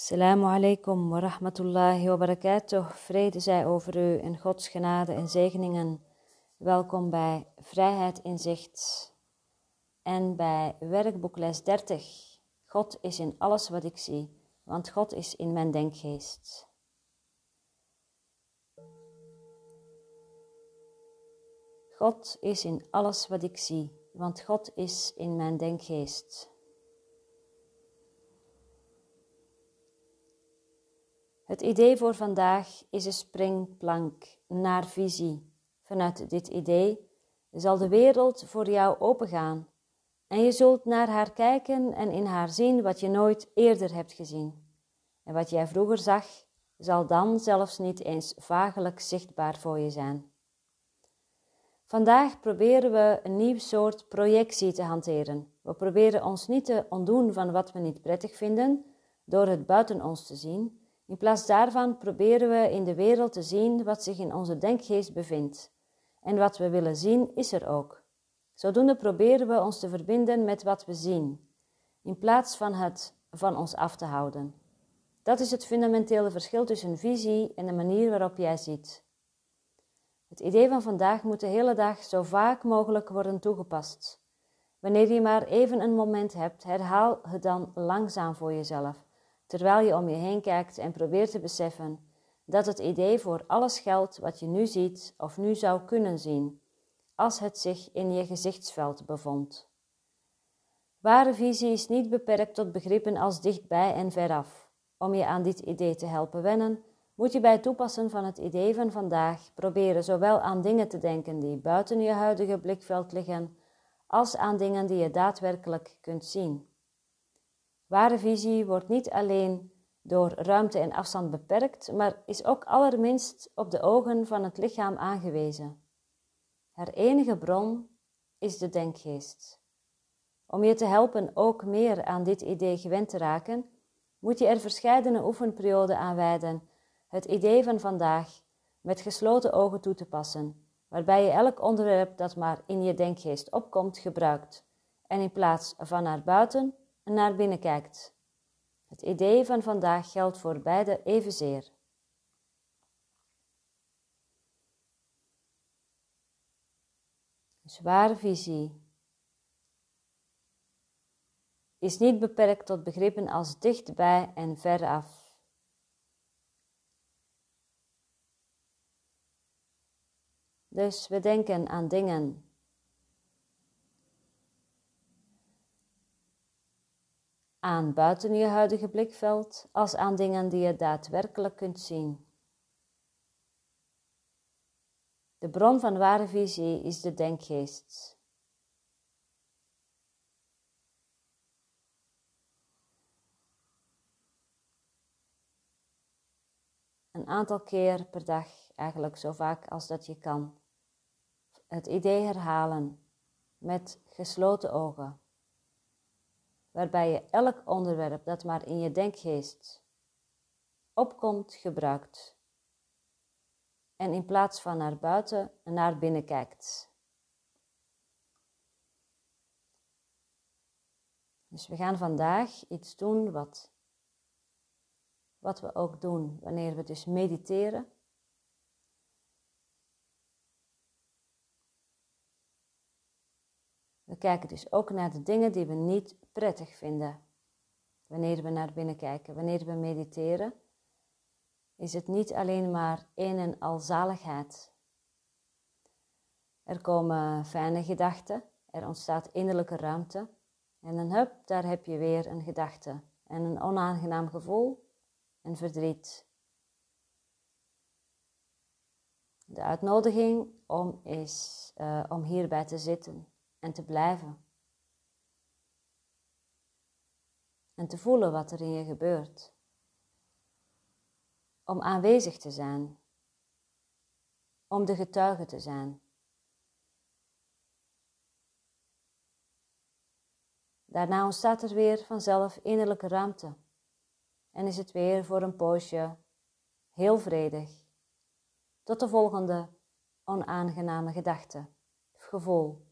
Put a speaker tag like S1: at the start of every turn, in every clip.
S1: Assalamu alaikum wa rahmatullahi wa barakatuh. Vrede zij over u en Gods genade en zegeningen. Welkom bij Vrijheid in Zicht en bij werkboekles 30. God is in alles wat ik zie, want God is in mijn denkgeest. God is in alles wat ik zie, want God is in mijn denkgeest. Het idee voor vandaag is een springplank naar visie. Vanuit dit idee zal de wereld voor jou opengaan en je zult naar haar kijken en in haar zien wat je nooit eerder hebt gezien. En wat jij vroeger zag, zal dan zelfs niet eens vagelijk zichtbaar voor je zijn. Vandaag proberen we een nieuw soort projectie te hanteren. We proberen ons niet te ontdoen van wat we niet prettig vinden door het buiten ons te zien in plaats daarvan proberen we in de wereld te zien wat zich in onze denkgeest bevindt. En wat we willen zien is er ook. Zodoende proberen we ons te verbinden met wat we zien, in plaats van het van ons af te houden. Dat is het fundamentele verschil tussen visie en de manier waarop jij ziet. Het idee van vandaag moet de hele dag zo vaak mogelijk worden toegepast. Wanneer je maar even een moment hebt, herhaal het dan langzaam voor jezelf terwijl je om je heen kijkt en probeert te beseffen dat het idee voor alles geldt wat je nu ziet of nu zou kunnen zien, als het zich in je gezichtsveld bevond. Ware visie is niet beperkt tot begrippen als dichtbij en veraf. Om je aan dit idee te helpen wennen, moet je bij het toepassen van het idee van vandaag proberen zowel aan dingen te denken die buiten je huidige blikveld liggen, als aan dingen die je daadwerkelijk kunt zien. Ware visie wordt niet alleen door ruimte en afstand beperkt, maar is ook allerminst op de ogen van het lichaam aangewezen. Haar enige bron is de denkgeest. Om je te helpen ook meer aan dit idee gewend te raken, moet je er verscheidene oefenperioden aan wijden, het idee van vandaag met gesloten ogen toe te passen, waarbij je elk onderwerp dat maar in je denkgeest opkomt gebruikt en in plaats van naar buiten en naar binnen kijkt. Het idee van vandaag geldt voor beide evenzeer. zware visie is niet beperkt tot begrippen als dichtbij en veraf. Dus we denken aan dingen aan buiten je huidige blikveld als aan dingen die je daadwerkelijk kunt zien. De bron van ware visie is de denkgeest. Een aantal keer per dag, eigenlijk zo vaak als dat je kan. Het idee herhalen met gesloten ogen waarbij je elk onderwerp dat maar in je denkgeest opkomt gebruikt en in plaats van naar buiten naar binnen kijkt. Dus we gaan vandaag iets doen wat, wat we ook doen wanneer we dus mediteren. Kijken dus ook naar de dingen die we niet prettig vinden. Wanneer we naar binnen kijken, wanneer we mediteren, is het niet alleen maar een en al zaligheid. Er komen fijne gedachten, er ontstaat innerlijke ruimte en dan hup, daar heb je weer een gedachte en een onaangenaam gevoel en verdriet. De uitnodiging om is uh, om hierbij te zitten en te blijven. En te voelen wat er in je gebeurt. Om aanwezig te zijn. Om de getuige te zijn. Daarna ontstaat er weer vanzelf innerlijke ruimte. En is het weer voor een poosje heel vredig. Tot de volgende onaangename gedachte gevoel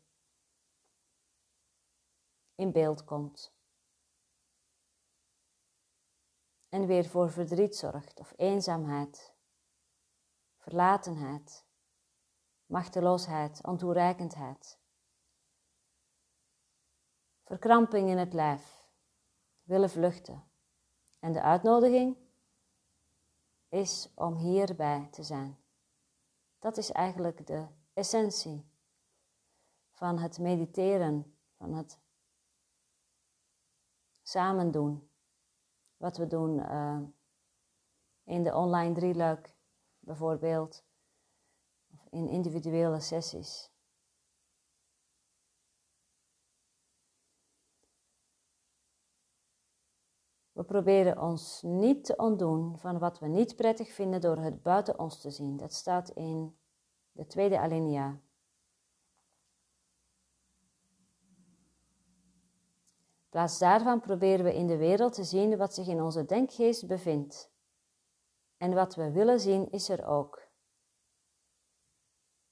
S1: in beeld komt. en weer voor verdriet zorgt of eenzaamheid, verlatenheid, machteloosheid, ontoereikendheid, verkramping in het lijf, willen vluchten. En de uitnodiging is om hierbij te zijn. Dat is eigenlijk de essentie van het mediteren, van het samen doen. Wat we doen uh, in de online drieluik bijvoorbeeld, of in individuele sessies. We proberen ons niet te ontdoen van wat we niet prettig vinden door het buiten ons te zien. Dat staat in de tweede alinea. Plaats daarvan proberen we in de wereld te zien wat zich in onze denkgeest bevindt. En wat we willen zien is er ook.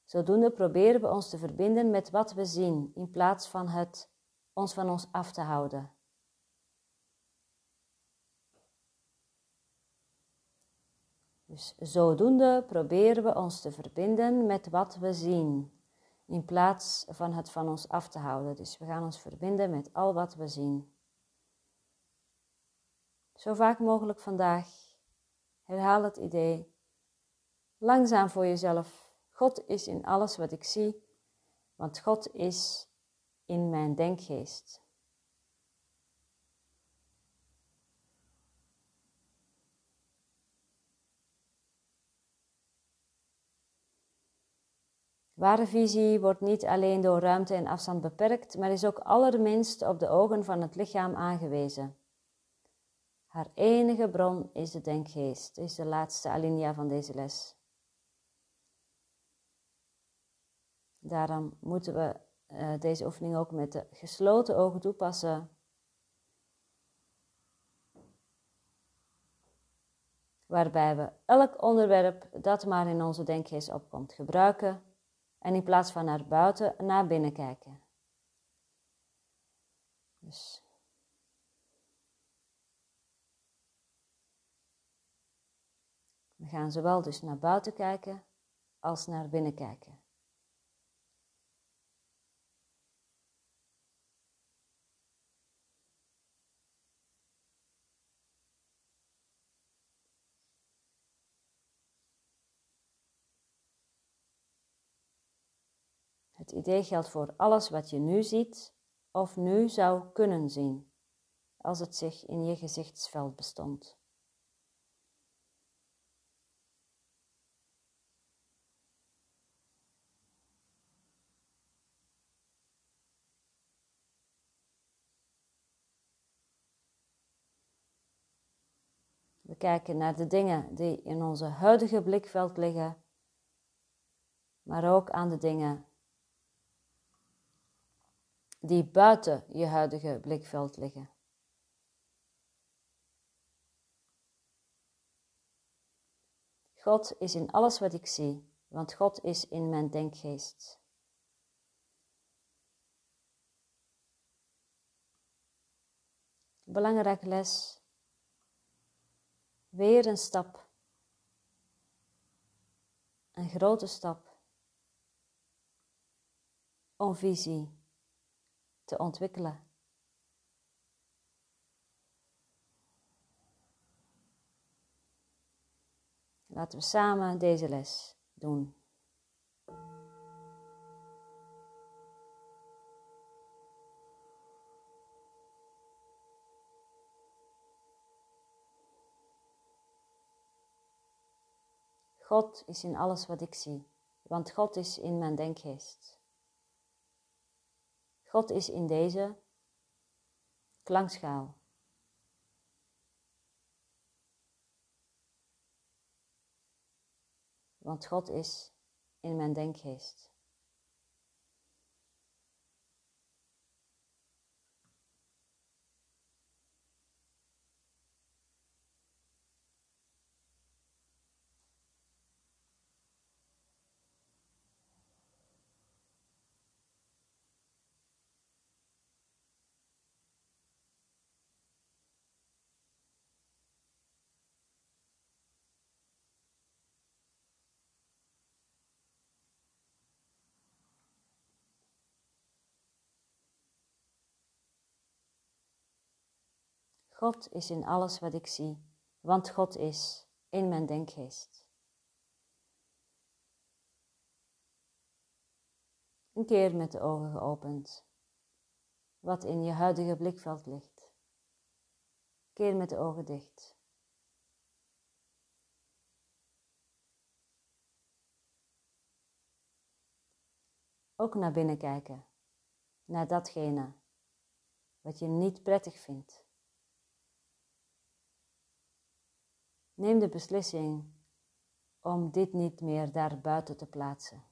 S1: Zodoende proberen we ons te verbinden met wat we zien in plaats van het ons van ons af te houden. Dus zodoende proberen we ons te verbinden met wat we zien, in plaats van het van ons af te houden. Dus we gaan ons verbinden met al wat we zien. Zo vaak mogelijk vandaag herhaal het idee. Langzaam voor jezelf. God is in alles wat ik zie, want God is in mijn denkgeest. Ware visie wordt niet alleen door ruimte en afstand beperkt, maar is ook allerminst op de ogen van het lichaam aangewezen. Haar enige bron is de denkgeest, is de laatste alinea van deze les. Daarom moeten we uh, deze oefening ook met de gesloten ogen toepassen. Waarbij we elk onderwerp dat maar in onze denkgeest opkomt gebruiken en in plaats van naar buiten, naar binnen kijken. Dus. We gaan zowel dus naar buiten kijken als naar binnen kijken. Het idee geldt voor alles wat je nu ziet of nu zou kunnen zien, als het zich in je gezichtsveld bestond. We kijken naar de dingen die in onze huidige blikveld liggen, maar ook aan de dingen die buiten je huidige blikveld liggen. God is in alles wat ik zie, want God is in mijn denkgeest. Belangrijke les. Weer een stap. Een grote stap. Om visie te ontwikkelen. Laten we samen deze les doen. God is in alles wat ik zie, want God is in mijn denkgeest. God is in deze klankschaal. Want God is in mijn denkgeest. God is in alles wat ik zie, want God is in mijn denkgeest. Een keer met de ogen geopend, wat in je huidige blikveld ligt. Een keer met de ogen dicht. Ook naar binnen kijken, naar datgene wat je niet prettig vindt. Neem de beslissing om dit niet meer daar buiten te plaatsen.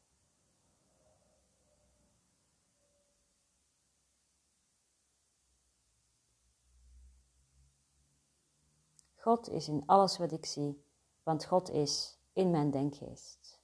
S1: God is in alles wat ik zie, want God is in mijn denkgeest.